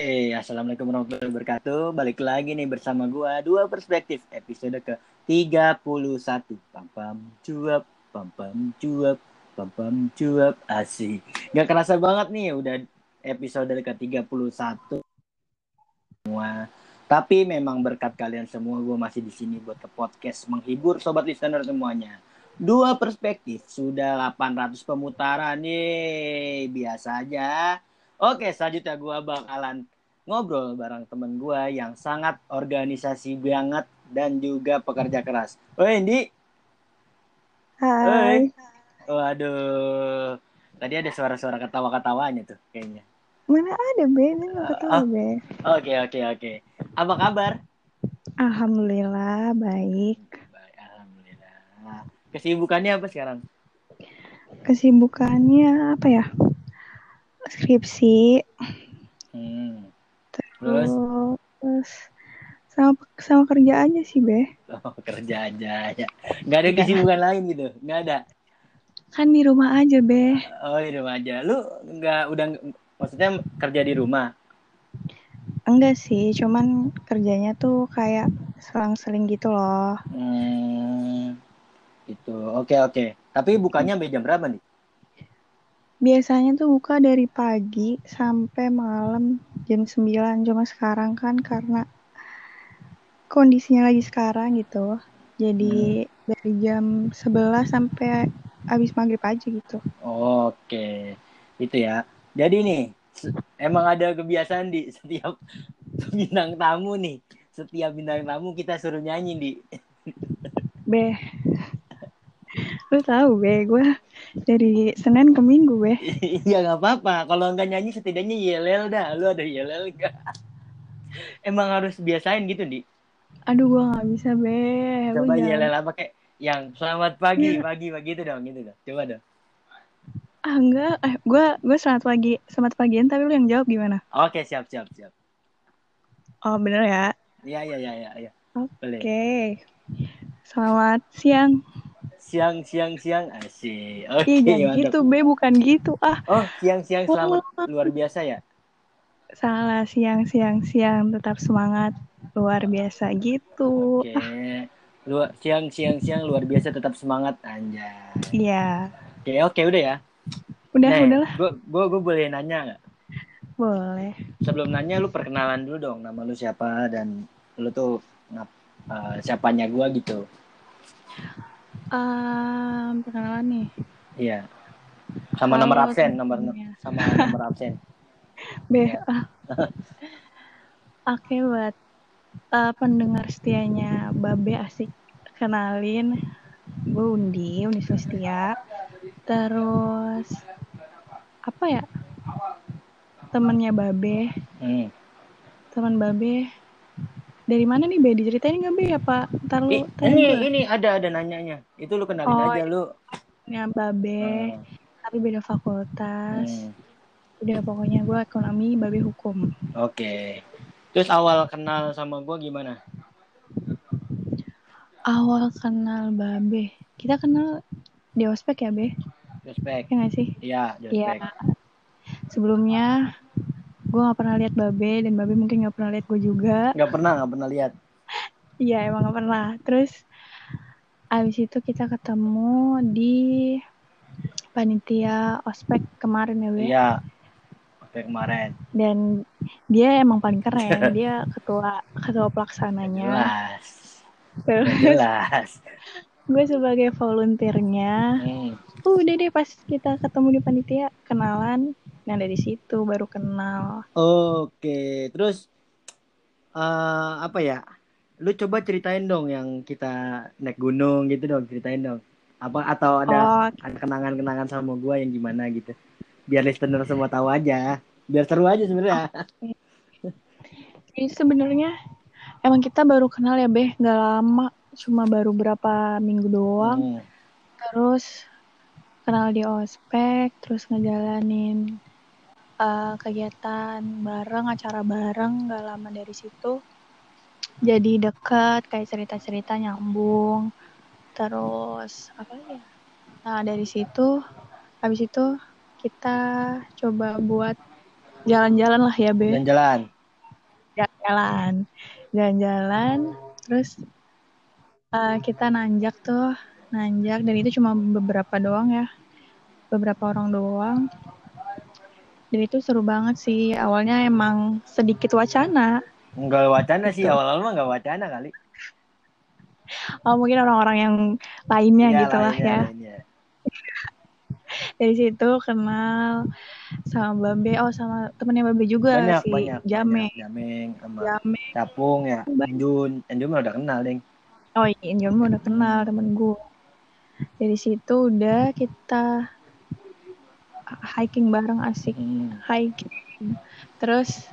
Hey, assalamualaikum warahmatullahi wabarakatuh. Balik lagi nih bersama gua dua perspektif episode ke 31. Pam pam cuap, pam pam cuap, pam pam cuap. Asik. Gak kerasa banget nih udah episode ke 31 semua. Tapi memang berkat kalian semua gue masih di sini buat ke podcast menghibur sobat listener semuanya. Dua perspektif sudah 800 pemutaran nih. Biasa aja Oke, selanjutnya gue bakalan ngobrol bareng temen gue yang sangat organisasi banget dan juga pekerja keras. Oi, Indi. Hai. Waduh. Tadi ada suara-suara ketawa-ketawanya tuh kayaknya. Mana ada, Be? Ini nggak ketawa, oh. Be. Oke, oke, oke. Apa kabar? Alhamdulillah, baik. Baik, Alhamdulillah. Kesibukannya apa sekarang? Kesibukannya apa ya? Skripsi. Hmm. terus terus? sama sama kerja aja sih be. Oh, kerja aja ya. Nggak ada kesibukan lain gitu? Nggak ada? Kan di rumah aja be. Oh di rumah aja. Lu nggak udah maksudnya kerja di rumah? Enggak sih cuman kerjanya tuh kayak selang-seling gitu loh. Hmm, gitu. Oke oke. Tapi bukannya jam berapa nih biasanya tuh buka dari pagi sampai malam jam 9 cuma sekarang kan karena kondisinya lagi sekarang gitu. Jadi hmm. dari jam 11 sampai habis maghrib aja gitu. Oke itu ya. Jadi nih emang ada kebiasaan di setiap bintang tamu nih. Setiap bintang tamu kita suruh nyanyi di. Beh. Lu tahu be gue dari senin ke minggu be iya nggak apa-apa. Kalau nggak nyanyi setidaknya yelel dah. Lu ada yelel nggak? Emang harus biasain gitu di? Aduh gue nggak bisa be. Coba yelel apa kayak yang selamat pagi ya. pagi pagi itu dong gitu dong. Coba dong. Ah enggak eh gue gue selamat pagi selamat pagian tapi lu yang jawab gimana? Oke siap siap siap. Oh bener ya? Iya iya iya iya oke. Okay. selamat siang siang siang siang. Asik. Oke okay, iya, gitu be. Bukan gitu. Ah. Oh siang siang. Selamat. Oh. luar biasa ya? Salah. Siang siang siang. Tetap semangat. Luar biasa gitu. Oke. Okay. luar siang siang siang. Luar biasa. Tetap semangat. Anjay. Iya. Oke okay, oke. Okay, udah ya? Udah nah, udah lah gua, gua gua boleh nanya nggak? Boleh. Sebelum nanya lu perkenalan dulu dong. Nama lu siapa? Dan lu tuh uh, siapanya gua gitu Um, perkenalan nih. Iya. Sama Halo, nomor absen, nomor sama nomor absen. B. Ya. Oke buat uh, pendengar setianya Babe asik kenalin gue Undi, Undi Setia. Terus apa ya? Temennya Babe. Hmm. Teman Babe dari mana nih Be? Diceritain nggak Be apa? Ntar lu ini gue. ini ada ada nanyanya. Itu lu kenalin oh, aja lu. Ya Babe. Hmm. Tapi beda fakultas. Hmm. Udah pokoknya gue ekonomi, Babe hukum. Oke. Okay. Terus awal kenal sama gue gimana? Awal kenal Babe. Kita kenal di ospek ya Be? Ospek. Ya gak sih? Iya, ospek. Ya. Sebelumnya gue gak pernah lihat babe dan babe mungkin gak pernah lihat gue juga. Gak pernah gak pernah lihat. Iya emang gak pernah. Terus abis itu kita ketemu di panitia ospek kemarin ya be? Iya ospek kemarin. Dan dia emang paling keren. Dia ketua ketua pelaksananya. Jelas. Terus jelas. gue sebagai volunteernya hmm. udah deh pas kita ketemu di panitia kenalan Nah dari situ baru kenal. Oke, terus uh, apa ya? Lu coba ceritain dong yang kita naik gunung gitu dong, ceritain dong. Apa atau ada oh. ada kenangan-kenangan sama gua yang gimana gitu. Biar listener semua tahu aja. Biar seru aja sebenarnya. Okay. Jadi sebenarnya emang kita baru kenal ya, Beh, nggak lama, cuma baru berapa minggu doang. Hmm. Terus kenal di ospek, terus ngejalanin uh, kegiatan bareng, acara bareng, gak lama dari situ jadi deket, kayak cerita-cerita nyambung. Terus apa ya? Nah dari situ, habis itu kita coba buat jalan-jalan lah ya be Jalan-jalan. jalan-jalan jalan-jalan terus uh, kita nanjak tuh nanjak dan itu cuma beberapa doang ya beberapa orang doang dan itu seru banget sih awalnya emang sedikit wacana Enggak wacana sih, awal-awal mah enggak wacana kali. oh mungkin orang-orang yang lainnya Iya, gitu lah ya lainnya. dari situ kenal sama Babe oh sama temennya Babe juga Banyak, si banyak. Jame banyak. Jameng sama Jame Capung ya. Injun mah udah kenal, Deng. oh iya mah udah kenal temen gue dari situ udah kita hiking bareng asik hiking terus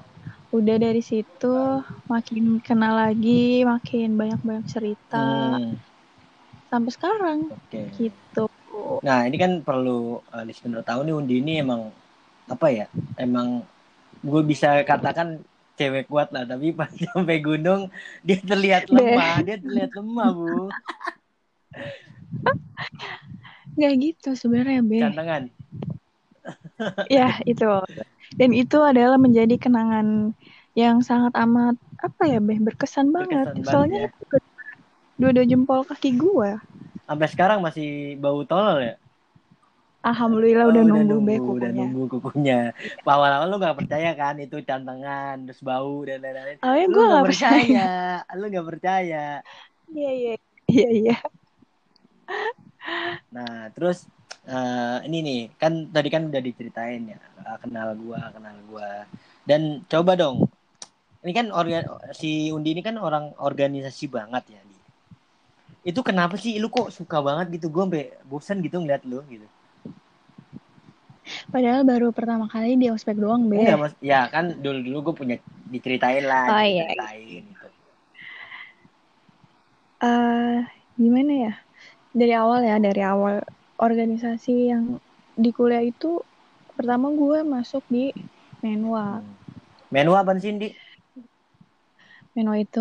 udah dari situ makin kenal lagi makin banyak-banyak cerita Hmm, sampai sekarang Oke. gitu Nah, ini kan perlu uh, listener tahu nih Undi ini emang apa ya? Emang gue bisa katakan cewek kuat lah, tapi pas sampai gunung dia terlihat lemah, dia terlihat lemah, Bu. nggak gitu sebenarnya be Cantengan. Ya itu dan itu adalah menjadi kenangan yang sangat amat apa ya be berkesan banget Berkesan banget soalnya ya. dua-dua jempol kaki gua Sampai sekarang masih bau tolol ya? alhamdulillah Oh, udah nunggu be udah kukunya nunggu kukunya. Awal-awal lu gak percaya kan itu cantengan, terus bau dan lain-lain. oh ya Lu gue gak nggak percaya percaya, lu gak percaya. iya iya iya iya Nah, terus eh, ini nih, kan tadi kan udah diceritain ya, eh, kenal gua, kenal gua. Dan coba dong. Ini kan organ si Undi ini kan orang organisasi banget ya, Di. Itu kenapa sih lu kok suka banget gitu? Gua sampai bosan gitu ngeliat lu gitu. padahal baru pertama kali di ospek doang be Enggak, Mas. Ya, kan dulu-dulu gue punya diceritain lah, Oh, iya. diceritain gitu. eh gimana ya dari awal ya dari awal organisasi yang di kuliah itu pertama gue masuk di Menwa Hmm. Menu apa sih, Di? Menwa itu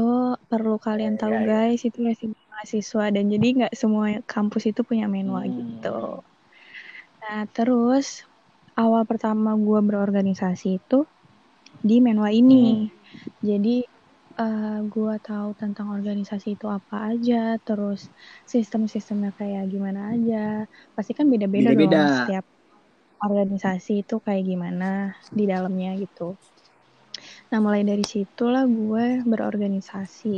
perlu kalian Ya, tahu ya, ya. guys itu resimen mahasiswa dan jadi nggak semua kampus itu punya Menwa Hmm. gitu nah terus awal pertama gue berorganisasi itu di Menwa ini jadi eh gue tahu tentang organisasi itu apa aja terus sistem-sistemnya kayak gimana aja pasti kan beda-beda dong Beda-beda. setiap organisasi itu kayak gimana di dalamnya gitu nah mulai dari situlah gue berorganisasi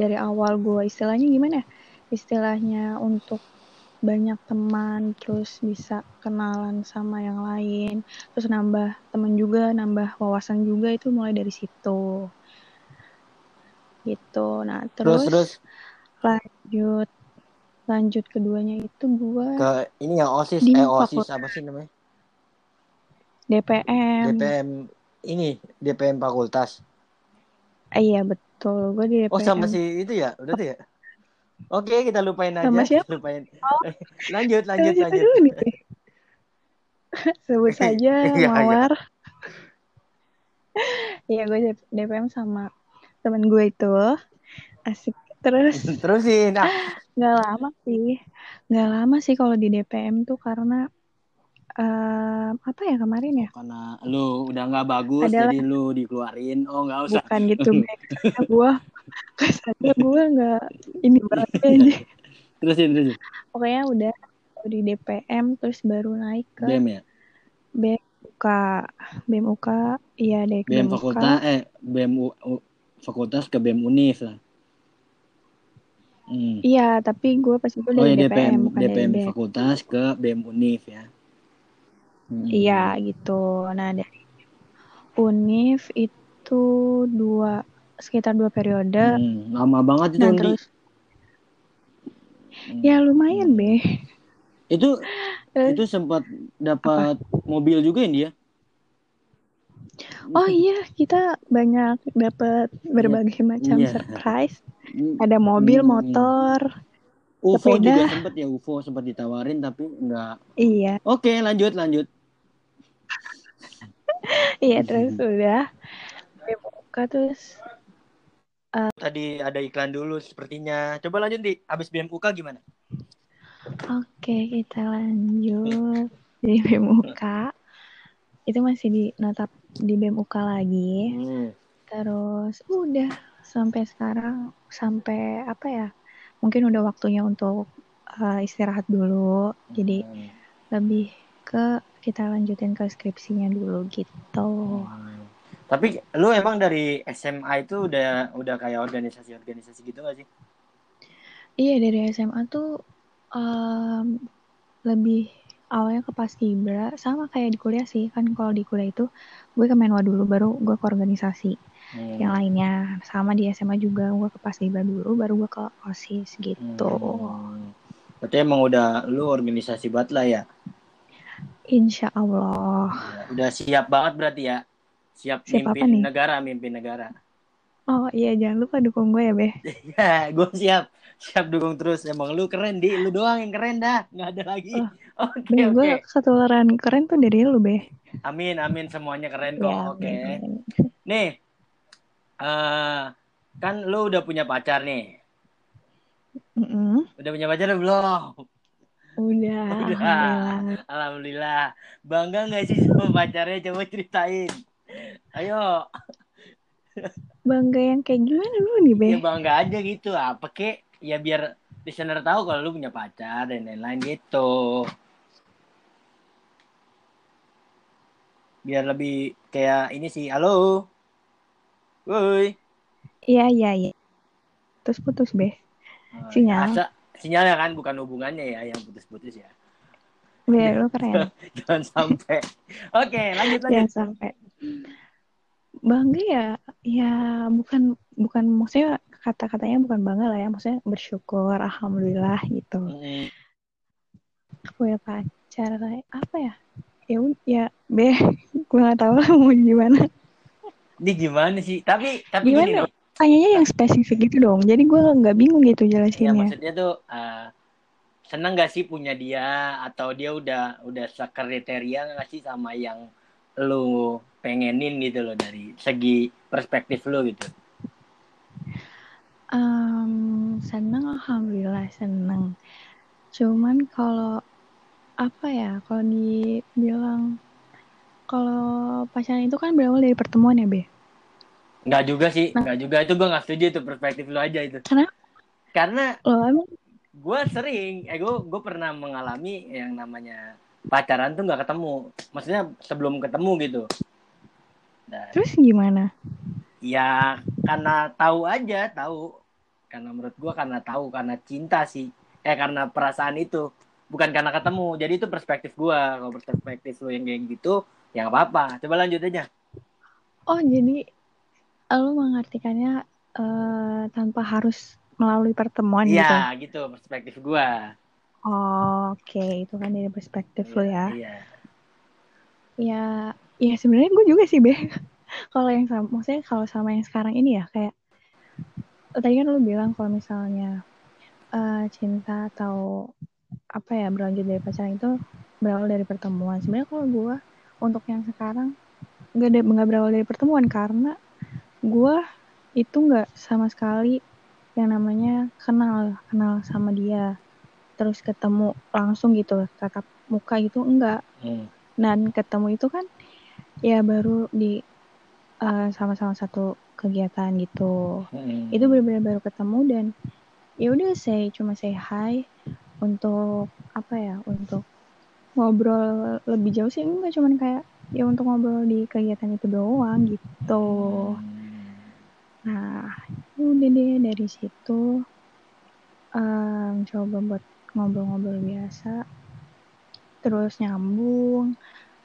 dari awal gue istilahnya gimana ya? istilahnya untuk banyak teman terus bisa kenalan sama yang lain terus nambah temen juga nambah wawasan juga itu mulai dari situ gitu nah Terus terus, terus lanjut lanjut keduanya itu gue ke ini yang OSIS eh OSIS apa sih namanya? DPM DPM ini DPM fakultas. Eh, iya betul gue di DPM Oh sama si itu ya, udah tuh ya. Oke, kita lupain aja. Sama siapa? Lupain. Oh. lanjut, Sama lanjut, siapa lanjut. sebut saja Iya, iya. mawar iya gue DPM sama temen gue itu. Asik. Terus? Terusin. Ah, nggak lama sih. Nggak lama sih kalau di DPM tuh karena em, apa ya kemarin ya? Karena lu udah nggak bagus Adalah- jadi lu dikeluarin. Oh, nggak usah. bukan gitu gue kesannya gue nggak ini banget aja. Terusin, terusin. pokoknya udah di DPM terus baru naik ke BEM ya. BMUK BMUK iya deh BEM fakultas eh BEM U- U- fakultas ke BEM Univ lah. Hmm. iya tapi gue pas itu Oh dari ya DPM, DPM, bukan DPM dari fakultas ke BEM Univ ya. Hmm. Iya gitu. Nah dari Unif itu dua sekitar dua periode. Hmm, lama banget itu Nah terus Hmm. ya lumayan be. Itu itu sempat dapat mobil juga ya dia. Oh iya kita banyak dapat berbagai macam Iya. surprise. Hmm. Ada mobil, Hmm. motor. UFO sepeda. juga sempat ya UFO sempat ditawarin tapi enggak. Iya Oke, lanjut lanjut. iya terus udah buka terus Tadi ada iklan dulu sepertinya. Coba lanjut di habis BMUK gimana? oke kita lanjut di BMUK. itu masih di natap di BEM UK lagi. Hmm. Terus udah sampai sekarang sampai apa ya? Mungkin udah waktunya untuk uh, istirahat dulu. Jadi Hmm. lebih ke kita lanjutin ke skripsinya dulu gitu. Hmm. Tapi lu emang dari SMA itu udah udah kayak organisasi-organisasi gitu gak sih? Iya dari SMA tuh um, lebih awalnya ke paskibra sama kayak di kuliah sih kan kalau di kuliah itu gue ke menwa dulu baru gue ke organisasi Hmm. yang lainnya sama di SMA juga gue ke paskibra dulu baru gue ke osis gitu Hmm. Berarti emang udah lu organisasi banget lah ya. insya Allah Ya, Udah siap banget berarti ya. Siap, Siap mimpin nih? negara, mimpin negara. oh iya jangan lupa dukung gue ya beh Ya, gue siap. Siap dukung terus. Emang lu keren, Di. Lu doang yang keren dah. Nggak ada lagi. Oh, Oke, oke. gue ketularan keren tuh dari lu beh Amin, amin. Semuanya keren kok. ya Oke. amin. Nih, eh kan lu udah punya pacar nih. Mm-mm. Udah punya pacar belum? udah Udah. alhamdulillah Alhamdulillah. Bangga nggak sih sama pacarnya? Coba ceritain. Ayo, bangga yang kayak gimana lu nih beh ya bangga aja gitu. Apa kek? Ya biar listener tahu kalau lu punya pacar dan lain-lain gitu. Biar lebih kayak ini sih. Halo. Woi. iya iya iya terus putus beh Oh, Sinyal. Asa, sinyalnya kan bukan hubungannya ya yang putus-putus ya. beh lu keren Jangan sampai. Oke, lanjut ya lanjut. sampai bangga ya ya bukan bukan maksudnya kata-katanya bukan bangga lah ya maksudnya bersyukur alhamdulillah gitu Mm, aku ya pacar apa ya ya ya be gue nggak tahu lah mau gimana Ini gimana sih? Tapi tapi Gimana? tanyanya yang spesifik gitu dong jadi gue nggak bingung gitu Ya jelasinnya maksudnya tuh eh, seneng gak sih punya dia atau dia udah udah sekriteria gak sih sama yang lu pengenin gitu loh dari segi perspektif lu gitu. Em, seneng alhamdulillah seneng cuman kalau apa ya kalau dibilang kalau pacaran itu kan berawal dari pertemuan ya be Enggak juga sih, Nah. enggak juga itu gua nggak setuju itu perspektif lu aja itu. Kenapa? Karena lo emang gue sering, eh gue gue pernah mengalami yang namanya pacaran tuh nggak ketemu, maksudnya sebelum ketemu gitu. Dan terus gimana ya karena tahu aja, tahu. Karena menurut gue karena tahu, karena cinta sih, eh karena perasaan itu, bukan karena ketemu. Jadi itu perspektif gue. Kalau perspektif lu yang kayak gitu, ya nggak apa-apa. Coba lanjut aja. oh jadi lo mengartikannya eh, tanpa harus melalui pertemuan gitu Iya, gitu perspektif gue. Oh, oke itu kan dari perspektif lo ya Iya. ya ya sebenarnya gue juga sih be kalau yang sama maksudnya kalau sama yang sekarang ini ya kayak tadi kan lu bilang kalau misalnya eh, cinta atau apa ya berlanjut dari pacaran itu berawal dari pertemuan sebenarnya kalau gue untuk yang sekarang nggak ada nggak berawal dari pertemuan karena gue itu nggak sama sekali yang namanya kenal kenal sama dia terus ketemu langsung gitu tatap muka gitu enggak Hmm. dan ketemu itu kan ya baru di eh, sama-sama satu kegiatan gitu Hmm. itu benar-benar baru ketemu dan ya udah saya cuma say hi untuk apa ya untuk ngobrol lebih jauh sih enggak cuman kayak ya untuk ngobrol di kegiatan itu doang gitu. Nah udah deh dari situ em, coba buat ngobrol-ngobrol biasa terus nyambung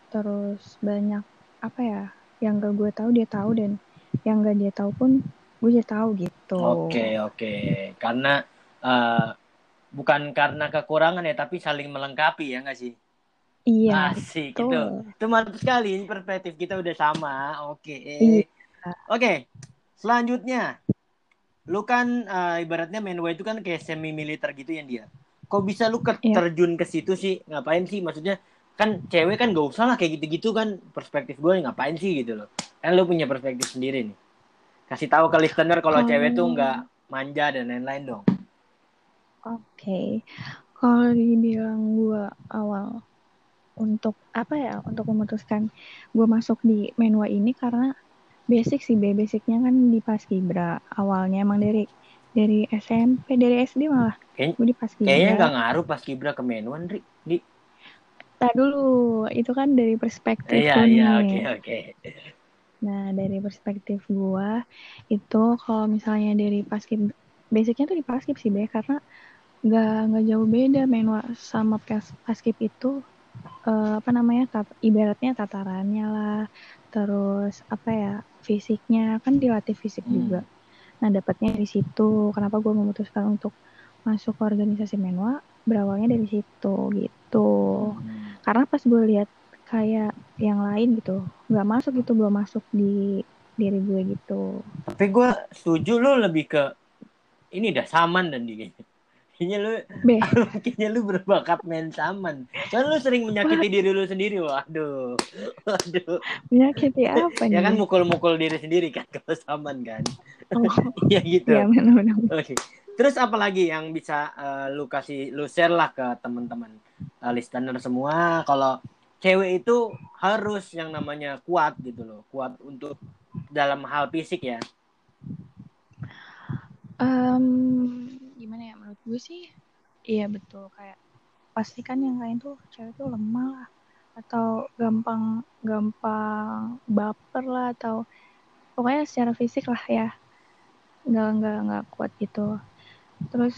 terus banyak apa ya yang gak gue tahu dia tahu dan yang gak dia tahu pun gue jadi tahu gitu. Oke oke. Karena eh, bukan karena kekurangan ya tapi saling melengkapi ya nggak sih? iya Asik betul. itu. Itu mantap sekali ini perspektif kita udah sama. Oke. Iya. Oke. Selanjutnya lu kan eh, ibaratnya Menwa itu kan kayak semi militer gitu ya dia. Kok bisa lu ke- Iya. terjun ke situ sih? Ngapain sih? Maksudnya kan cewek kan gak usah lah kayak gitu-gitu kan perspektif gue ngapain sih gitu loh. Kan lu punya perspektif sendiri nih. Kasih tahu ke listener kalau Oh. cewek tuh nggak manja dan lain-lain dong. Oke, kalau dibilang gue awal untuk apa ya untuk memutuskan gue masuk di menua ini karena basic sih be basicnya kan di paskibra awalnya emang dari dari SMP dari SD malah. Kayaknya, gue di paskibra kayaknya nggak ngaruh pas kibra ke menuan Ri. di. Tak dulu itu kan dari perspektif iya iya oke oke. Nah, dari perspektif gua itu kalau misalnya dari paskib basicnya tuh di paskib sih, Be, karena nggak nggak jauh beda menua sama pas, paskib itu eh, apa namanya tat, ibaratnya tatarannya lah, terus apa ya fisiknya kan dilatih fisik Hmm. juga. Nah, dapatnya di situ. Kenapa gua memutuskan untuk masuk ke organisasi menua berawalnya dari situ gitu Hmm. karena pas gue lihat kayak yang lain gitu nggak masuk gitu belum masuk di diri gue gitu tapi gue setuju lu lebih ke ini dah saman dan di kayaknya lu kayaknya lu berbakat main saman. Kan lu sering menyakiti diri lu sendiri waduh. Waduh. Menyakiti apa nih ya kan mukul-mukul diri sendiri kan kalau saman kan. Oh, ya gitu. Ya benar-benar Oke. Terus apa lagi yang bisa eh, lu kasih lu share lah ke teman-teman eh, listener semua? Kalau cewek itu harus yang namanya kuat gitu loh. Kuat untuk dalam hal fisik ya. Em, gimana ya menurut gue sih iya betul kayak pastikan yang lain tuh cewek tuh lemah lah atau gampang gampang baper lah atau pokoknya secara fisik lah ya nggak nggak nggak kuat gitu terus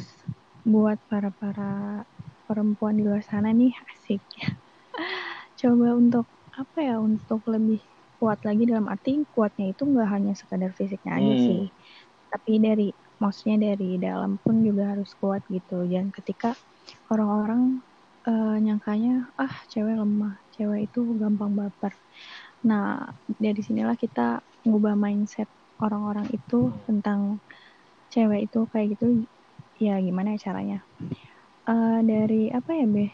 buat para para perempuan di luar sana nih asik coba untuk apa ya untuk lebih kuat lagi dalam arti kuatnya itu nggak hanya sekadar fisiknya aja Hmm. sih tapi dari maksudnya dari dalam pun juga harus kuat gitu. Dan ketika orang-orang eh, nyangkanya ah cewek lemah cewek itu gampang baper. Nah dari sinilah kita ngubah mindset orang-orang itu tentang cewek itu kayak gitu ya gimana ya caranya? Eh, dari apa ya be?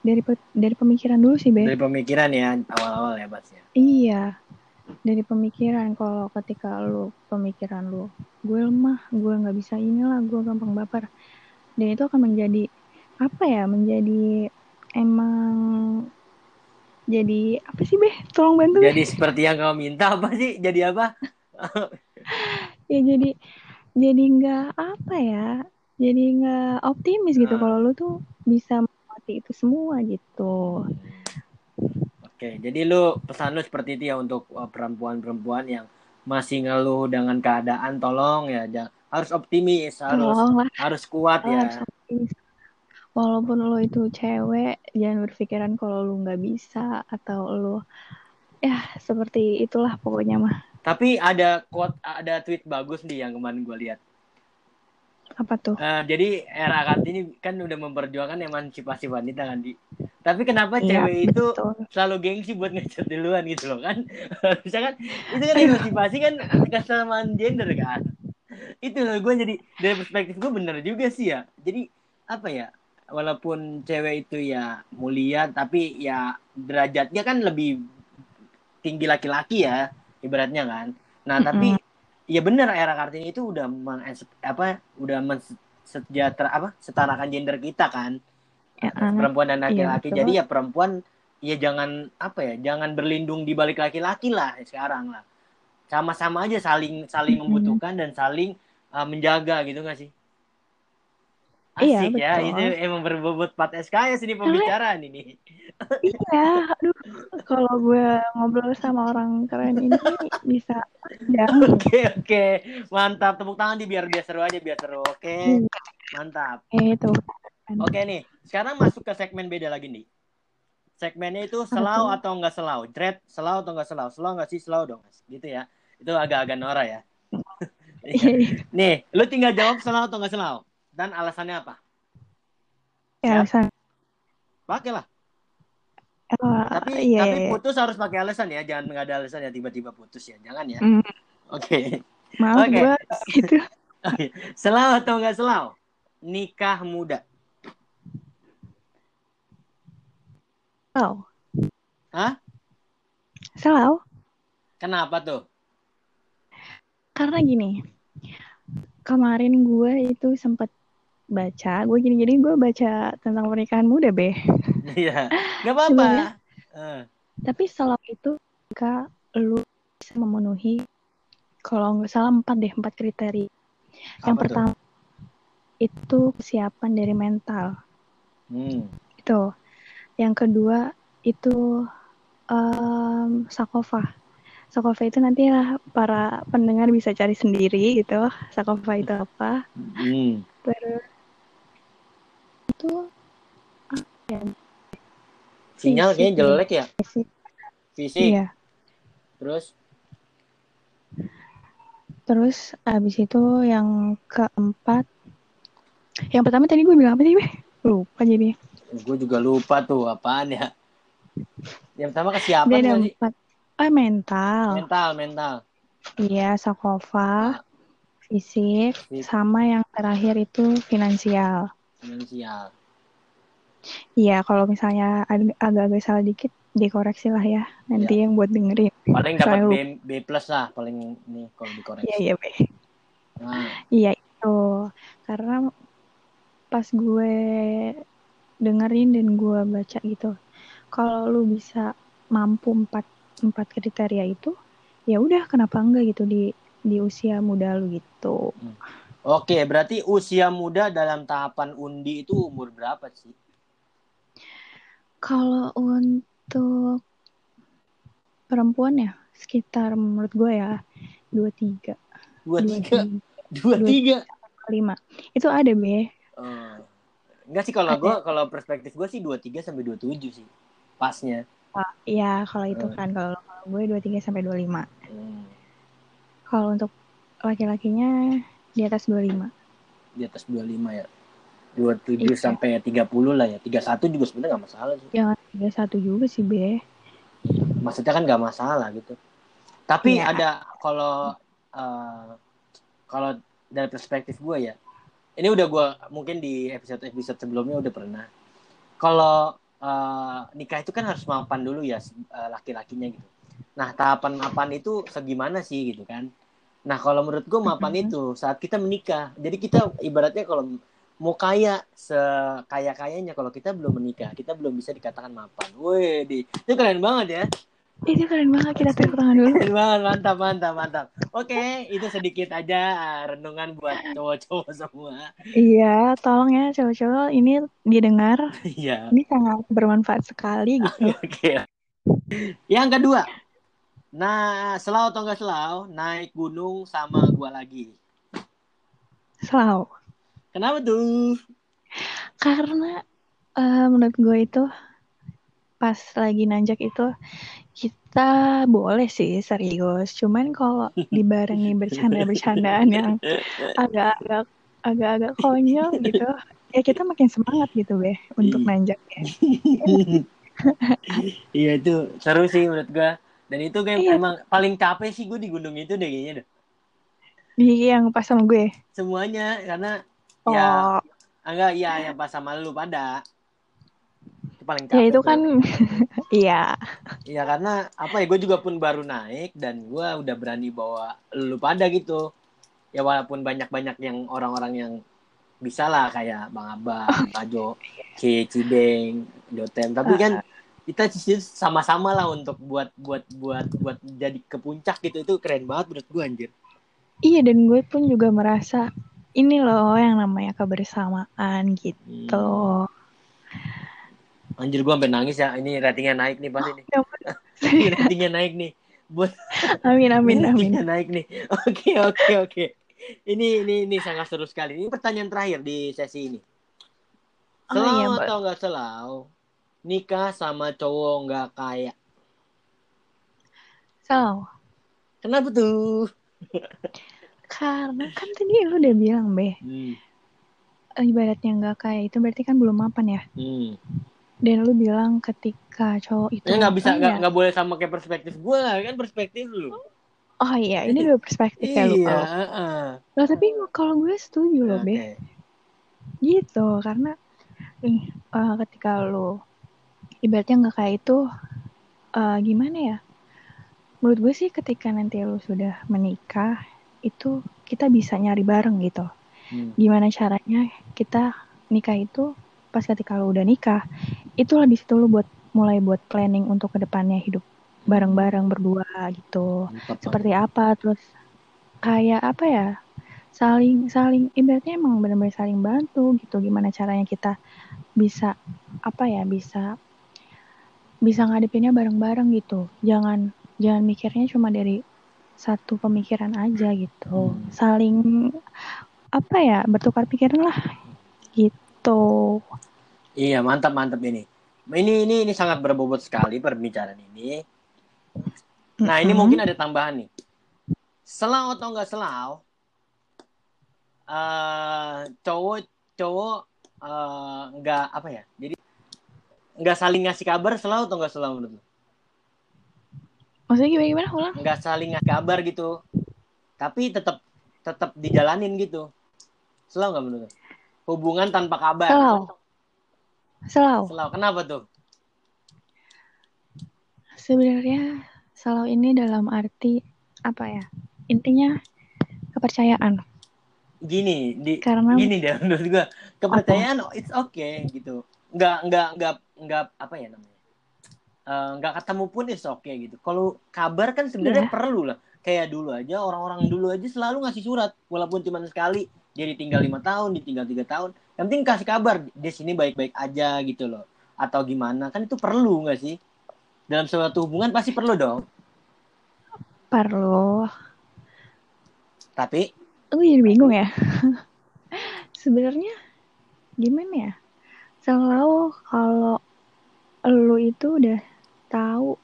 Dari pe- dari pemikiran dulu sih be. Dari pemikiran ya awal-awal ya Bas ya. Iya, dari pemikiran. Kalau ketika lu pemikiran lu, gue lemah, gue nggak bisa inilah, gue gampang baper. Dan itu akan menjadi apa ya? Menjadi emang jadi apa sih beh? Tolong bantu Beh. Jadi seperti yang kau minta apa sih? Jadi apa? Ya jadi jadi nggak apa ya? Jadi nggak optimis gitu Ah. kalau lu tuh bisa melewati itu semua gitu. Oke, jadi lu pesan lu seperti itu ya untuk uh, perempuan-perempuan yang masih ngeluh dengan keadaan tolong ya jangan, harus optimis, harus Tolong lah. harus kuat Lo ya. harus optimis. Walaupun lo itu cewek, jangan berpikiran kalau lu nggak bisa atau lo ya seperti itulah pokoknya mah. Tapi ada quote ada tweet bagus nih yang kemarin gue lihat. Apa tuh? Eh, jadi era Kartini kan udah memperjuangkan emansipasi wanita kan di. Tapi kenapa Iya, cewek itu betul. selalu gengsi buat ngecat duluan gitu loh kan? Harusnya kan itu kan emansipasi kan kesamaan gender kan. Itu loh gue jadi dari perspektif gue bener juga sih ya. Jadi apa ya? Walaupun cewek itu ya mulia tapi ya derajatnya kan lebih tinggi laki-laki ya ibaratnya kan. Nah, tapi ya bener era Kartini itu udah meng, apa udah mensejahtera apa setarakan gender kita kan Ya, perempuan dan iya, laki-laki betul. jadi ya perempuan ya jangan apa ya jangan berlindung di balik laki-laki lah sekarang lah sama-sama aja saling saling membutuhkan dan saling uh, menjaga gitu gak sih Iya, asik ya betul. itu emang berbobot 4 SKS ini pembicaraan ini Iya, aduh. Kalau gue ngobrol sama orang keren ini bisa panjang. oke oke mantap tepuk tangan di biar biar seru aja biar seru oke mantap Eh, itu. Oke nih, sekarang masuk ke segmen beda lagi nih. Segmennya itu selau atau enggak selau? Dread selau atau enggak selau? Selau enggak sih? Selau dong. Gitu ya. Itu agak-agak norak ya. Iya, nih, lu tinggal jawab selau atau enggak selau. Dan alasannya apa? ya, alasan. Pakai lah. Oh, Tapi iya, tapi iya. putus harus pakai alasan ya. Jangan nggak ada alasan ya tiba-tiba putus ya. Jangan ya. Hmm, Oke. maaf Oke. gue gitu. Selau atau enggak selau? Nikah muda. Selau. Hah? Selau. Kenapa tuh? Karena gini, kemarin gue itu sempat baca, gue gini jadi gue baca tentang pernikahan muda, Be. Iya. Gak apa-apa. Uh. Tapi selama itu jika lu bisa memenuhi kalau nggak salah empat deh empat kriteria. Yang Apa pertama itu kesiapan dari mental. Hmm. Itu. Yang kedua itu um, sakofa. Sakofa itu nanti lah para pendengar bisa cari sendiri gitu. Sakofa itu apa? Hmm. Terus itu ya? Sinyal kayaknya ya. jelek ya. Fisik. Fisik. Iya. Terus Terus abis itu yang keempat, yang pertama tadi gue bilang apa sih? Be? Lupa jadi. Gue juga lupa tuh apaan ya. Yang pertama kesiapan Dia ada empat. Ah mental. Mental, mental. Iya, sakofa, fisik, Fisik. sama yang terakhir itu finansial. Finansial. Iya, kalau misalnya ag- agak-agak salah dikit, dikoreksi lah ya. Nanti yang buat dengerin. Paling dapat B. B plus lah paling nih kalau dikoreksi. Iya, iya, Be. Nah, Iya itu karena pas gue dengerin dan gue baca gitu, kalau lu bisa mampu empat empat kriteria itu, ya udah kenapa enggak gitu di di usia muda lu gitu. Oke, berarti usia muda dalam tahapan undi itu umur berapa sih? Kalau untuk perempuan ya sekitar menurut gue ya dua tiga Dua tiga, dua tiga. lima itu ada be Oh. Enggak sih kalau gue kalau perspektif gue sih 23 sampai 27 sih pasnya. Ah, ya kalau itu Hmm. kan kalau kalau gue dua tiga sampai dua lima Hmm, Kalau untuk laki-lakinya di atas 25. di atas 25 ya. 27 Iya. sampai 30 lah ya. 31 juga sebenarnya nggak masalah sih. Jangan 31 juga sih, Be. Maksudnya kan nggak masalah gitu. Tapi Iya. ada kalau eh, kalau dari perspektif gue ya. Ini udah gue mungkin di episode episode sebelumnya udah pernah. Kalau eh, nikah itu kan harus mapan dulu ya eh, laki-lakinya gitu. Nah tahapan mapan itu segimana sih gitu kan? Nah kalau menurut gue mapan itu saat kita menikah. Jadi kita ibaratnya kalau mau kaya sekaya kayanya kalau kita belum menikah kita belum bisa dikatakan mapan. Wih, itu keren banget ya. Itu keren banget kita tepuk tangan dulu. Keren banget, mantap, mantap, mantap. Oke, itu sedikit aja ah, renungan buat cowok-cowok semua. Iya, tolong ya cowok-cowok ini didengar. Iya. Ini sangat bermanfaat sekali gitu. Oke. Yang kedua. Nah, selau atau enggak selau, naik gunung sama gua lagi. Selalu. Kenapa tuh? Karena eh, menurut gue itu pas lagi nanjak itu kita boleh sih serius. Cuman kalau dibarengi bercanda-bercandaan yang agak-agak agak-agak konyol gitu, ya kita makin semangat gitu be untuk Iya. nanjak ya. Iya itu seru sih menurut gua. Dan itu kayak Iya. emang paling capek sih gue di gunung itu deh kayaknya deh. Di yang pas sama gue. Semuanya karena Oh, ya enggak iya yang pas sama lu pada. Paling capek. ya itu kan iya. Iya karena apa ya gue juga pun baru naik dan gue udah berani bawa lu pada gitu. Ya walaupun banyak-banyak yang orang-orang yang bisa lah kayak Bang Abang, Pajo, C, Cibeng, Dotem. Tapi kan kita sih sama-sama lah untuk buat buat buat buat jadi ke puncak gitu itu keren banget menurut gue anjir. Iya dan gue pun juga merasa ini loh yang namanya kebersamaan gitu. Hmm. Anjir gue sampai nangis ya. Ini ratingnya naik nih pasti nih. Ya Ini ratingnya naik nih. Buat Amin amin amin. Ratingnya naik nih. Oke oke oke. Ini ini ini sangat seru sekali. Ini pertanyaan terakhir di sesi ini. Oh, Selau iya, atau nggak selau? Nikah sama cowok nggak kaya. So, Kenapa tuh? karena kan tadi lu udah bilang be, Hmm. ibaratnya nggak kayak itu berarti kan belum mapan ya. Hmm. Dan lu bilang ketika cowok itu nggak bisa nggak ya- boleh sama kayak perspektif gue kan perspektif lu. Oh iya, ini dua perspektif ya lu. Iya. heeh. Loh, tapi kalau gue setuju loh be, Oke. gitu karena nih eh, ketika lu ibaratnya nggak kayak itu eh, gimana ya? Menurut gue sih ketika nanti lu sudah menikah itu kita bisa nyari bareng gitu. Hmm. Gimana caranya kita nikah itu pas ketika lu udah nikah itu lebih situ lu buat mulai buat planning untuk ke depannya hidup bareng-bareng berdua gitu. Mantap seperti apa terus kayak apa ya saling saling ibaratnya emang benar-benar saling bantu gitu. Gimana caranya kita bisa apa ya bisa bisa ngadepinnya bareng-bareng gitu. Jangan jangan mikirnya cuma dari satu pemikiran aja gitu. Hmm. saling apa ya bertukar pikiran lah gitu Iya, mantap mantap ini. Ini ini ini sangat berbobot sekali perbincangan ini. Nah, ini Mm-mm. mungkin ada tambahan nih. Selau atau enggak selau? eh cowok cowok enggak apa ya? Jadi enggak saling ngasih kabar selau atau enggak selau menurut lu? maksudnya gimana gimana ulang Enggak saling ngasih kabar gitu. Tapi tetap tetap dijalanin gitu. Selau enggak menurut lu? Hubungan tanpa kabar. selau. Selau. Selau. Kenapa tuh? sebenarnya selau ini dalam arti apa ya? Intinya kepercayaan. Gini, di karena gini deh menurut gua. Kepercayaan oh, it's okay gitu. Nggak nggak nggak nggak apa ya namanya? Eh, nggak ketemu pun it's okay gitu. Kalau kabar kan sebenarnya Iya. perlu lah. Kayak dulu aja orang-orang dulu aja selalu ngasih surat walaupun cuma sekali dia ditinggal lima tahun ditinggal tiga tahun. Yang penting kasih kabar di sini baik-baik aja gitu loh. Atau gimana? Kan itu perlu nggak sih? Dalam suatu hubungan pasti perlu dong. Perlu. Tapi? Aku jadi bingung ya. Sebenarnya gimana ya? Selalu kalau lu itu udah tahu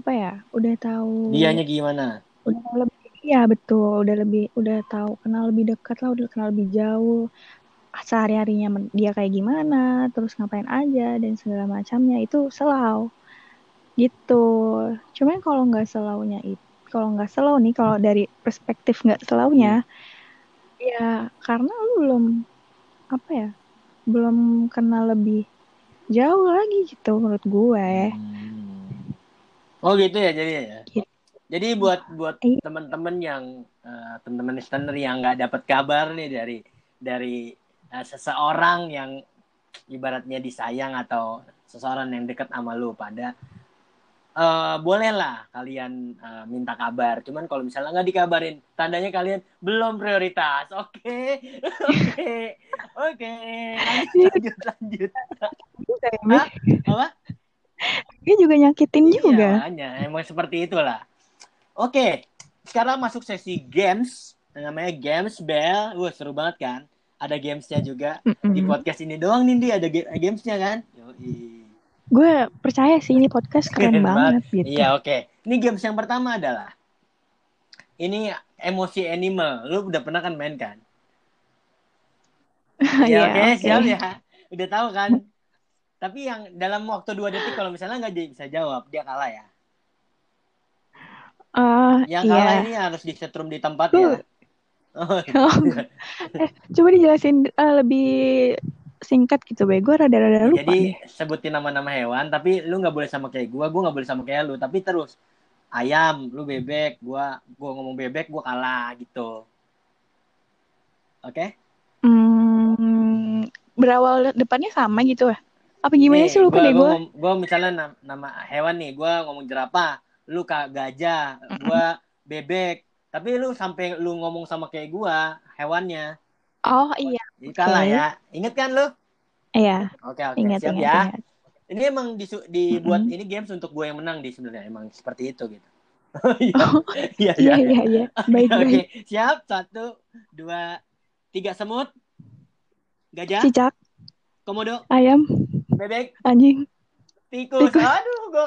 apa ya? Udah tahu dianya gimana? udah tahu lebih iya betul, udah lebih udah tahu kenal lebih dekat lah, udah kenal lebih jauh. Sehari-harinya dia kayak gimana, terus ngapain aja dan segala macamnya itu selau. Gitu. Cuman kalau nggak selaunya itu kalau nggak selau nih, kalau dari perspektif nggak selaunya, ya karena lu belum apa ya, belum kenal lebih jauh lagi gitu menurut gue. Hmm. Oh gitu ya jadi ya. Gitu. Jadi buat buat Iya. teman-teman yang eh, teman-teman listener yang nggak dapat kabar nih dari dari eh, seseorang yang ibaratnya disayang atau seseorang yang dekat sama lu pada eh bolehlah kalian eh, minta kabar. Cuman kalau misalnya nggak dikabarin, tandanya kalian belum prioritas. Oke, oke, oke. Lanjut, lanjut, lanjut. Hah? Apa? Dia juga nyakitin juga. Iya, emang seperti itulah. Oke, sekarang masuk sesi games. Namanya Games Bell. Wah, seru banget kan? Ada gamesnya juga. Di podcast ini doang nih, Di, ada ga- gamesnya kan? Yoi. Gue percaya sih ini podcast keren Keren banget gitu. Iya, oke. Ini games yang pertama adalah ini emosi animal. Lu udah pernah kan main kan? Iya, Ya, oke, oke. siap ya. Udah tahu kan? Tapi yang dalam waktu dua detik kalau misalnya nggak bisa jawab, dia kalah ya. Ah, Yang iya. kalah ini harus disetrum di tempat Lu- ya. Oh, eh, coba dijelasin eh, lebih singkat gitu, Be. Gue rada-rada lupa Jadi nih. sebutin nama-nama hewan, tapi lu nggak boleh sama kayak gua, gua nggak boleh sama kayak lu, tapi terus ayam, lu bebek, gua gua ngomong bebek, gua kalah gitu. Oke? Hmm, berawal depannya sama gitu ya? Apa gimana Nih, sih lupa gua, deh gua, gue? gua misalnya nam- nama hewan nih, gua ngomong jerapah, lu kak gajah, gua bebek, tapi lu sampai lu ngomong sama kayak gua hewannya, Oh iya, jadi kalah Oke. ya. Ingat kan lu? iya. Oke oke, Ingat, siap ingat, ya. ingat. Ini emang disu- dibuat Mm-mm. ini games untuk gue yang menang di sebenarnya emang seperti itu gitu. Iya, Oh, iya, Iya, iya. iya, iya. Baik, Oke, baik. siap. Satu, dua, tiga semut, gajah, Cicak, komodo, ayam, bebek, anjing. Tikus. Tikus. Aduh, gue.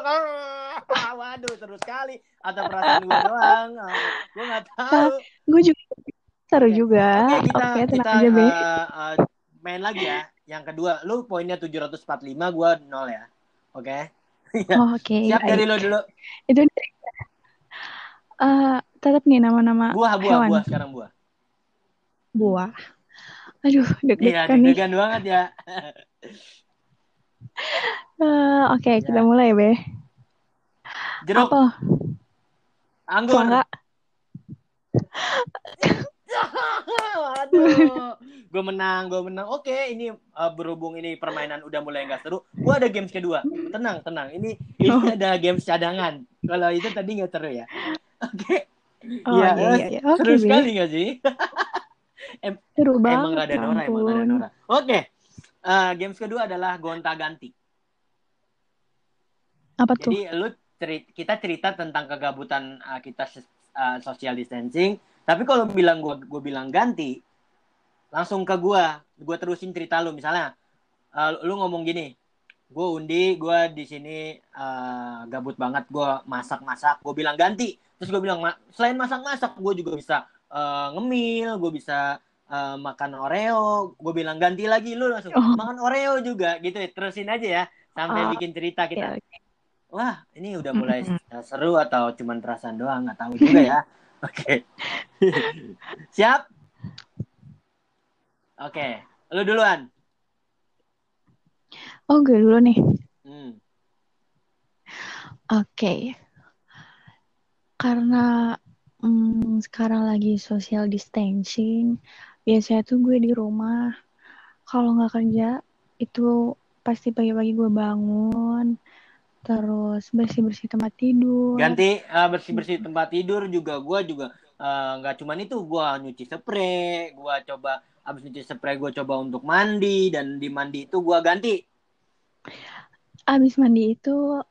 Waduh, seru sekali. Atau perasaan gue doang. Gue nggak tahu. Gue juga seru juga. Oke, kita tenang kita aja, eh, eh, main lagi ya. Yang kedua, lu poinnya 745, gue nol ya. Oke. Iya. Oh, Oke, Siap dari lu dulu. Itu eh tetap nih nama-nama Buah, buah, hewan. buah sekarang buah. Buah. Aduh, Iya, deg-degan nih. deg-degan banget ya. Eh, Oke, Ya. kita mulai, Be. Jeruk, Apel, anggur. selangka, Aduh, gue menang gue menang oke ini uh, berhubung ini permainan udah mulai nggak seru gue ada games kedua tenang tenang ini ini oh. ada games cadangan kalau itu tadi nggak seru ya oke okay. oh, ya, iya, iya, iya. Okay, seru sekali nggak sih em seru banget emang rada Nora emang rada Nora oke okay. Uh, games kedua adalah gonta ganti apa tuh? Jadi lu cerit kita cerita tentang kegabutan uh, kita uh, social distancing. Tapi kalau bilang gue gue bilang ganti langsung ke gue gue terusin cerita lu. Misalnya uh, lu ngomong gini gue undi gue di sini uh, gabut banget gue masak masak gue bilang ganti. Terus gue bilang selain masak masak gue juga bisa uh, ngemil gue bisa uh, makan oreo gue bilang ganti lagi lu langsung oh. makan oreo juga gitu ya terusin aja ya sampai oh. bikin cerita kita okay, okay. wah ini udah mulai seru atau cuman perasaan doang nggak tahu juga ya oke okay. siap Oke, lu duluan. Oh, gue dulu nih. Hmm. Oke. Okay. Karena hmm, sekarang lagi social distancing, biasanya tuh gue di rumah. Kalau nggak kerja, itu pasti pagi-pagi gue bangun, terus bersih-bersih tempat tidur. Ganti uh, bersih-bersih tempat tidur juga gue juga eh, nggak uh, cuman itu gue nyuci spray, gue coba abis nyuci spray gue coba untuk mandi dan di mandi itu gue ganti abis mandi itu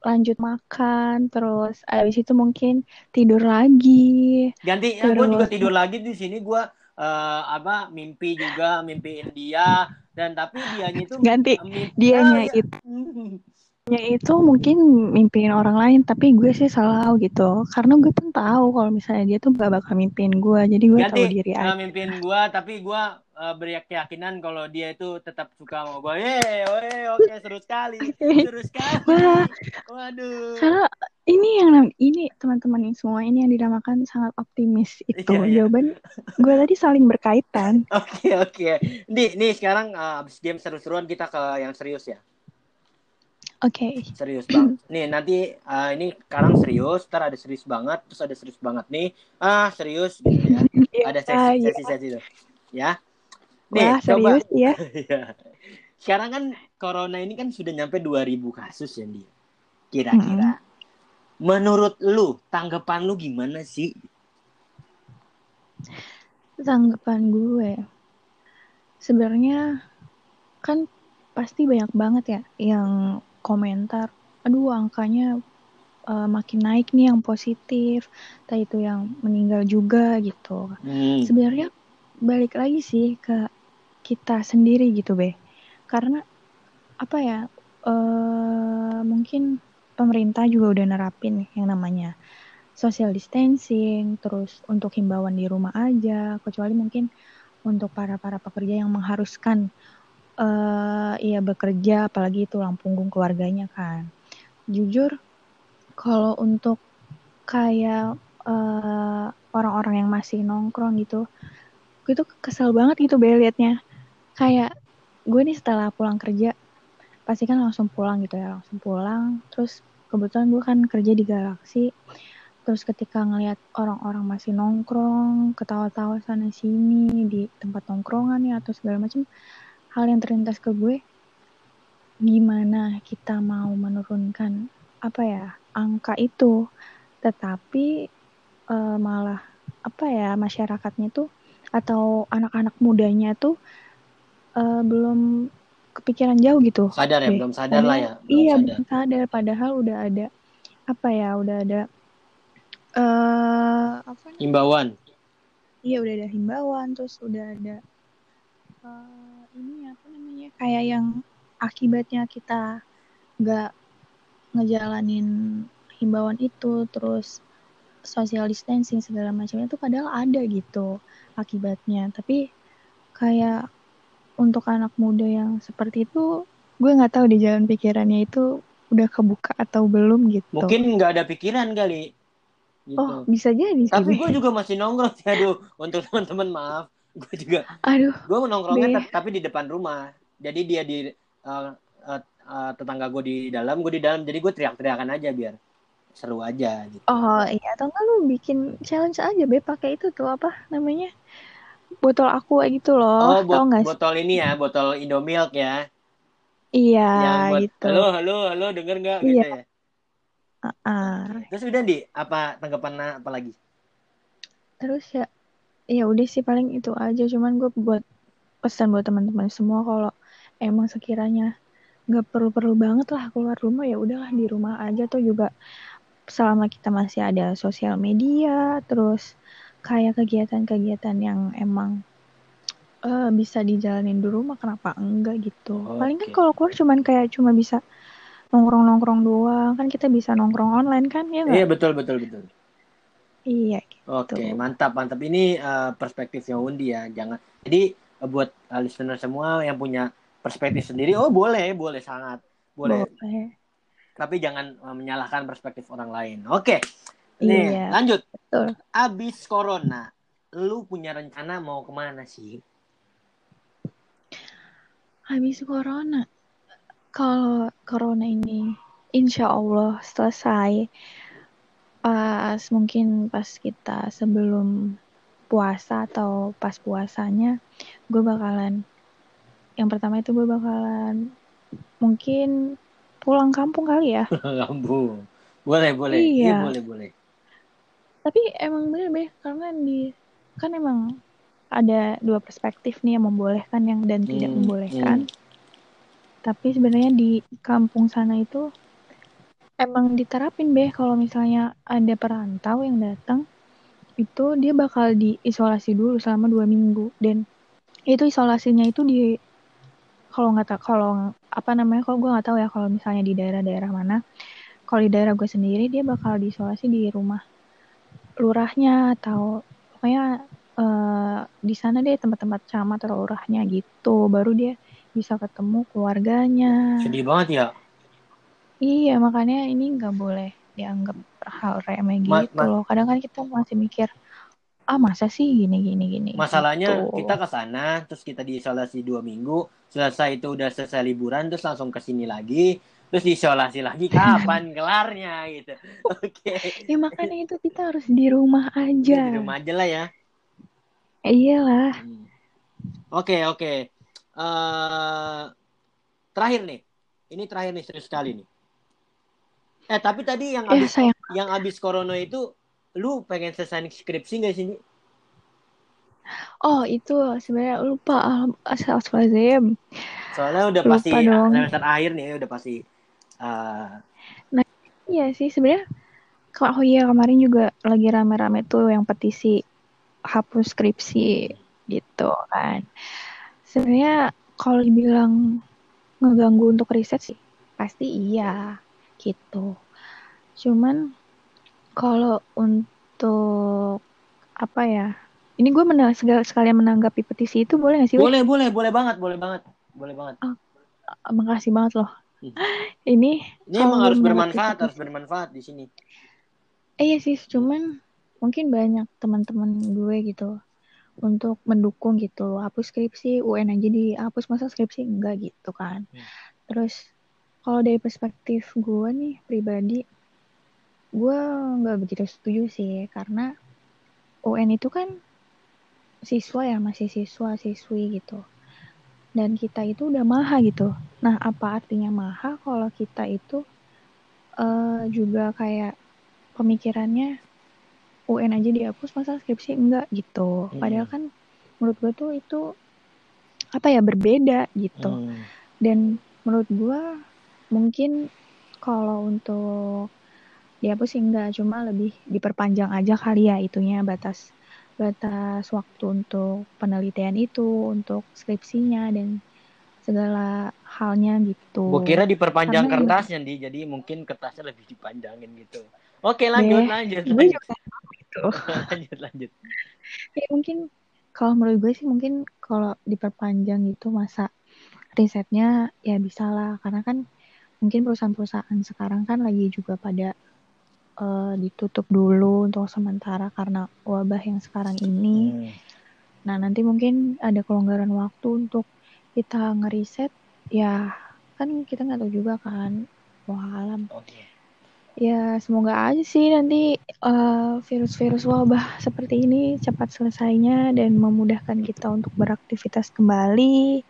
lanjut makan terus abis itu mungkin tidur lagi ganti terus... gue juga tidur lagi di sini gue uh, apa mimpi juga mimpi India dan tapi dianya itu ganti mimpi, dianya ya. itu ya itu mungkin mimpiin orang lain tapi gue sih selalu gitu. Karena gue pun tahu kalau misalnya dia tuh gak bakal mimpiin gue. Jadi gue tahu diri aja. mimpiin gue tapi gue uh, beri keyakinan kalau dia itu tetap suka sama gue. Ye oke okay, seru sekali seru sekali. Wah, waduh. Karena ini yang ini teman-teman ini semua ini yang dinamakan sangat optimis itu. Iya, iya. jawaban gue tadi saling berkaitan. Oke okay, oke. Okay. nih nih sekarang uh, abis game seru-seruan kita ke yang serius ya Oke. Okay. Serius bang. Nih nanti uh, ini sekarang serius, ntar ada serius banget, terus ada serius banget nih. Ah serius gitu ya. yeah, ada sesi sesi sesi tuh. Ya. Nih Wah, coba. Serius, ya. sekarang kan corona ini kan sudah nyampe 2000 kasus ya dia. Kira-kira. Hmm. Menurut lu tanggapan lu gimana sih? Tanggapan gue sebenarnya kan pasti banyak banget ya yang komentar, aduh angkanya uh, makin naik nih yang positif, entah itu yang meninggal juga gitu. Hmm. Sebenarnya balik lagi sih ke kita sendiri gitu be, karena apa ya, uh, mungkin pemerintah juga udah nerapin yang namanya social distancing, terus untuk himbauan di rumah aja, kecuali mungkin untuk para para pekerja yang mengharuskan uh, iya bekerja apalagi tulang punggung keluarganya kan. Jujur kalau untuk kayak uh, orang-orang yang masih nongkrong gitu, gue tuh kesel banget gitu be liatnya. Kayak gue nih setelah pulang kerja pasti kan langsung pulang gitu ya, langsung pulang. Terus kebetulan gue kan kerja di Galaxy. Terus ketika ngelihat orang-orang masih nongkrong, ketawa-tawa sana sini di tempat nongkrongan ya atau segala macam, hal yang terlintas ke gue gimana kita mau menurunkan apa ya angka itu. Tetapi uh, malah apa ya masyarakatnya tuh atau anak-anak mudanya tuh uh, belum kepikiran jauh gitu. Sadar ya belum sadar lah ya belum iya sadar. belum sadar. padahal udah ada apa ya udah ada uh, apa himbauan. Iya udah ada himbauan terus udah ada uh, ini apa namanya kayak yang akibatnya kita nggak ngejalanin himbauan itu terus social distancing segala macamnya itu padahal ada gitu akibatnya. Tapi kayak untuk anak muda yang seperti itu gue nggak tahu di jalan pikirannya itu udah kebuka atau belum gitu. Mungkin nggak ada pikiran kali. Gitu. oh bisa jadi tapi gue juga masih nongkrong sih aduh untuk teman-teman maaf gue juga aduh gue nongkrongnya tapi di depan rumah jadi dia di uh, uh, uh, tetangga gue di dalam gue di dalam jadi gue teriak-teriakan aja biar seru aja gitu oh iya atau enggak lu bikin challenge aja be pakai itu tuh apa namanya botol aqua gitu loh. Oh, Tau gak sih? botol ini ya, botol Indomilk ya. Iya, buat gitu. halo, halo, halo, denger nggak Iya. gitu ya? Ah, Terus udah di apa tanggapan apa lagi? terus ya, ya udah sih paling itu aja. Cuman gue buat pesan buat teman-teman semua kalau emang sekiranya nggak perlu-perlu banget lah keluar rumah ya udahlah di rumah aja. Tuh juga selama kita masih ada sosial media terus kayak kegiatan-kegiatan yang emang eh, bisa dijalanin di rumah kenapa enggak gitu. Paling kan kalau keluar cuman kayak cuma bisa nongkrong-nongkrong doang. Kan kita bisa nongkrong online kan ya Iya betul betul betul. Iya gitu Oke, mantap mantap. Ini eh, perspektifnya Undi ya. Jangan. Jadi eh, buat eh, listener semua yang punya perspektif sendiri, oh boleh, boleh sangat boleh. boleh Tapi jangan eh, menyalahkan perspektif orang lain. Oke. Nih, Iya, lanjut. betul. Abis corona, lu punya rencana mau ke mana sih? habis corona kalau corona ini insya Allah selesai pas mungkin pas kita sebelum puasa atau pas puasanya gue bakalan yang pertama itu gue bakalan mungkin pulang kampung kali ya Lambung. Boleh, boleh. Iya. boleh, boleh. tapi emang bener be karena di kan emang ada dua perspektif nih yang membolehkan yang dan tidak Hmm, membolehkan tapi sebenarnya di kampung sana itu emang diterapin be. Kalau misalnya ada perantau yang datang itu dia bakal diisolasi dulu selama dua minggu. Dan itu isolasinya itu di kalau nggak tahu kalau apa namanya kalau gue nggak tahu ya kalau misalnya di daerah-daerah mana kalau di daerah gue sendiri dia bakal diisolasi di rumah lurahnya atau pokoknya eh, di sana deh tempat-tempat camat atau lurahnya gitu. Baru dia bisa ketemu keluarganya. Sedih banget ya. Iya, makanya ini nggak boleh dianggap hal remeh Ma- gitu ma- loh. Kadang kan kita masih mikir, ah masa sih gini gini gini. Masalahnya gitu. kita ke sana, terus kita diisolasi dua minggu, selesai itu udah selesai liburan, terus langsung ke sini lagi, terus diisolasi lagi, kapan kelarnya gitu. Oke. Ya makanya itu kita harus di rumah aja. Di rumah aja lah ya. Eh, iyalah. Hmm. Oke, oke. Eh, terakhir nih. Ini terakhir nih serius sekali nih. Eh, tapi tadi yang Ya abis sayang. yang abis corona itu lu pengen selesai skripsi gak sih? Oh itu sebenarnya lupa. Astagfirullahaladzim. Soalnya udah Lupa pasti dong. semester akhir nih, udah pasti eh, Iya sih sebenarnya. Kak, oh iya kemarin juga lagi rame-rame tuh yang petisi hapus skripsi gitu kan. Sebenarnya kalau dibilang ngeganggu untuk riset sih pasti iya gitu. Cuman kalau untuk apa ya? Ini gue menang, sekalian menanggapi petisi itu boleh gak sih? Boleh, boleh, boleh banget, boleh banget. Boleh banget. Makasih banget loh. Hmm. Ini Ini emang harus bermanfaat, petisi- harus bermanfaat di sini. Eh, iya sih, cuman mungkin banyak teman-teman gue gitu untuk mendukung gitu. Hapus skripsi, UN aja dihapus masa skripsi enggak gitu kan. Hmm. Terus kalau dari perspektif gue nih pribadi, gue nggak begitu setuju sih karena UN itu kan siswa ya masih siswa siswi gitu. Dan kita itu udah maha gitu. Nah, apa artinya maha kalau kita itu eh, juga kayak pemikirannya UN aja dihapus masa skripsi enggak gitu. Hmm. Padahal kan menurut gue tuh itu apa ya berbeda gitu. Hmm. Dan menurut gue mungkin kalau untuk dihapus sih enggak, cuma lebih diperpanjang aja kali ya itunya batas batas waktu untuk penelitian itu, untuk skripsinya dan segala halnya gitu. Gue kira diperpanjang Karena kertasnya, di, jadi mungkin kertasnya lebih dipanjangin gitu. Oke, lanjut, Deh, lanjut, gue lanjut, juga gitu. lanjut, lanjut. ya mungkin kalau menurut gue sih mungkin kalau diperpanjang gitu masa risetnya ya bisa lah karena kan mungkin perusahaan-perusahaan sekarang kan lagi juga pada eh, ditutup dulu untuk sementara karena wabah yang sekarang ini. Hmm. Nah nanti mungkin ada kelonggaran waktu untuk kita ngeriset ya kan kita nggak tahu juga kan wah alam Oke. ya semoga aja sih nanti uh, virus-virus wabah seperti ini cepat selesainya dan memudahkan kita untuk beraktivitas kembali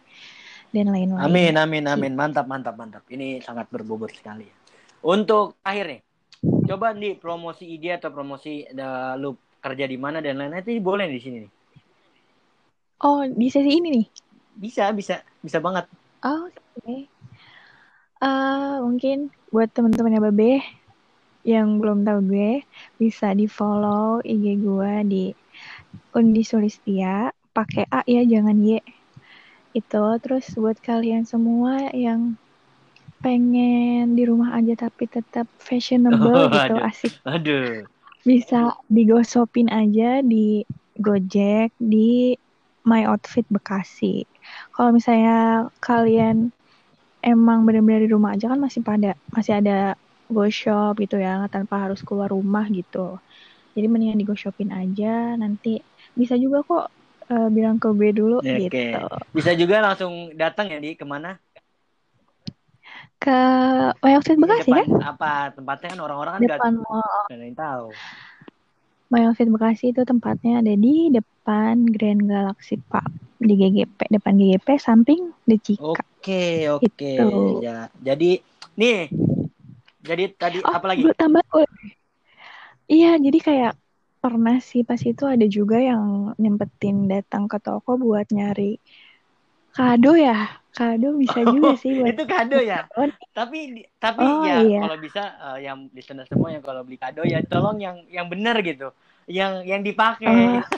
dan lain-lain. Amin, amin, amin. Mantap, mantap, mantap. Ini sangat berbobot sekali. Untuk akhir nih, coba nih promosi ide atau promosi uh, lu kerja di mana dan lain-lain itu boleh di sini nih. Oh, di sesi ini nih? Bisa, bisa, bisa banget. Oh, oke. Okay. Uh, mungkin buat teman-teman yang Babe yang belum tahu gue bisa di follow IG gue di Undi Sulistia pakai A ya jangan Y itu terus buat kalian semua yang pengen di rumah aja tapi tetap fashionable oh, gitu aduh. asik. Aduh. Bisa digosopin aja di Gojek di My Outfit Bekasi. Kalau misalnya kalian emang benar-benar di rumah aja kan masih pada masih ada go shop gitu ya tanpa harus keluar rumah gitu. Jadi mendingan di go shopin aja nanti bisa juga kok uh, bilang ke gue dulu ya, gitu okay. bisa juga langsung datang ya di ke mana ke My Outfit Bekasi kan apa tempatnya kan orang-orang kan depan mall ada yang tahu Bekasi itu tempatnya ada di depan Grand Galaxy Park di GGP depan GGP samping The Cika Oke, oke. Gitu. Ya. Jadi nih. Jadi tadi oh, apa lagi? Tambah Iya, jadi kayak pernah sih pas itu ada juga yang nyempetin datang ke toko buat nyari kado ya. Kado bisa oh, juga sih buat Itu kado ya. tapi tapi oh, ya iya. kalau bisa uh, yang listener semua yang kalau beli kado ya tolong yang yang benar gitu. Yang yang dipakai. Uh.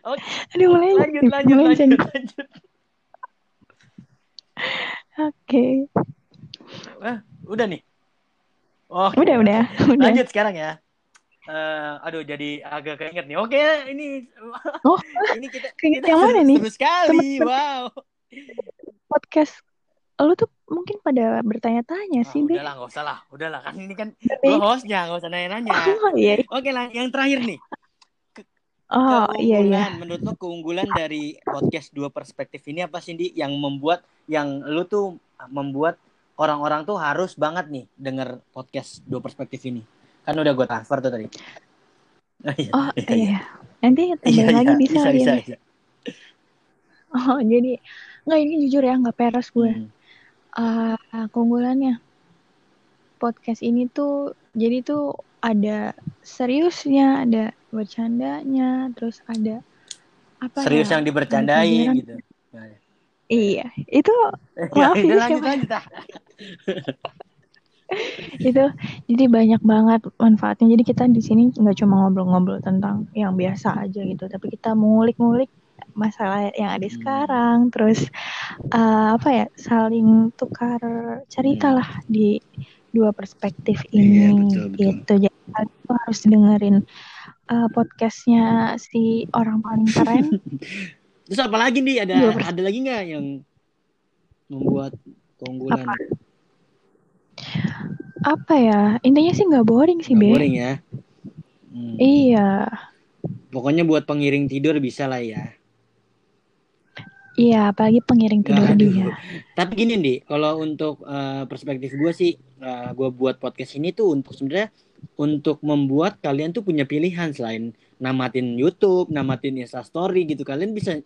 Oke. Aduh, mulai lanjut, lanjut, lanjut, lanjut, lanjut. Oke. Okay. Eh, udah nih. Oh, udah, udah, udah. Lanjut sekarang ya. Uh, aduh jadi agak keinget nih. Oke, ini Oh, ini kita kita yang mana nih? Seru sekali. wow. Podcast lu tuh mungkin pada bertanya-tanya oh, sih, Be. Udahlah, nggak usah lah. Udahlah, kan ini kan lu hostnya, nggak usah nanya-nanya. Oh, iya. Oke lah, yang terakhir nih. Oh iya iya. Menurut lo keunggulan dari podcast dua perspektif ini apa sih Di yang membuat yang lu tuh membuat orang-orang tuh harus banget nih denger podcast dua perspektif ini. Kan udah gue transfer tuh tadi. Oh iya. Oh, iya. iya. Nanti tambah iya, lagi iya. bisa, bisa, bisa, bisa. Oh jadi nggak ini jujur ya nggak peres gue. Hmm. Uh, keunggulannya podcast ini tuh jadi tuh ada seriusnya, ada bercandanya, terus ada apa Serius ya? yang dibercandain gitu. Iya, itu maaf ya, lanjut, lanjut, itu jadi banyak banget manfaatnya. Jadi kita di sini nggak cuma ngobrol-ngobrol tentang yang biasa aja gitu, tapi kita ngulik-ngulik masalah yang ada hmm. sekarang, terus uh, apa ya saling tukar cerita hmm. lah di dua perspektif iya, ini iya, betul, betul. gitu. Jadi harus dengerin uh, podcastnya si orang paling keren. Terus apa lagi nih? Ada ada lagi nggak yang membuat keunggulan? Apa? Apa ya? Intinya sih nggak boring sih, Be. Boring ya. Hmm. Iya. Pokoknya buat pengiring tidur bisa lah ya. Iya, apalagi pengiring tidur Aduh. dia. Tapi gini nih, kalau untuk uh, perspektif gue sih, uh, eh, gue buat podcast ini tuh untuk sebenarnya untuk membuat kalian tuh punya pilihan selain namatin YouTube, namatin Instastory gitu. Kalian bisa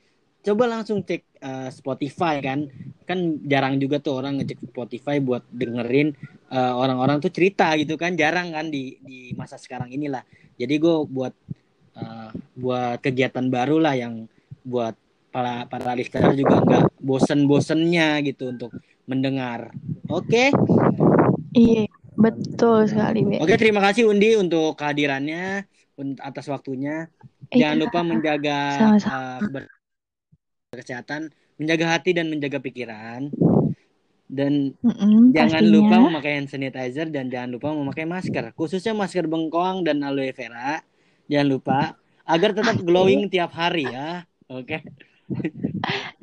coba langsung cek uh, Spotify kan. Kan jarang juga tuh orang ngecek Spotify buat dengerin uh, orang-orang tuh cerita gitu kan. Jarang kan di di masa sekarang inilah. Jadi gue buat uh, buat kegiatan baru lah yang buat para para listener juga nggak bosen-bosennya gitu untuk mendengar. Oke. Okay? Iya, betul sekali. Be. Oke, terima kasih Undi untuk kehadirannya atas waktunya. Iya. Jangan lupa menjaga uh, kesehatan, menjaga hati dan menjaga pikiran. Dan mm jangan pastinya. lupa memakai hand sanitizer dan jangan lupa memakai masker, khususnya masker bengkoang dan aloe vera. Jangan lupa agar tetap glowing tiap hari ya. Oke. Okay?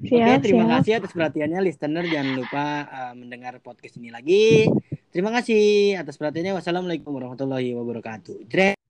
Oke, okay, terima siap. kasih atas perhatiannya listener. Jangan lupa uh, mendengar podcast ini lagi. Terima kasih atas perhatiannya. Wassalamualaikum warahmatullahi wabarakatuh.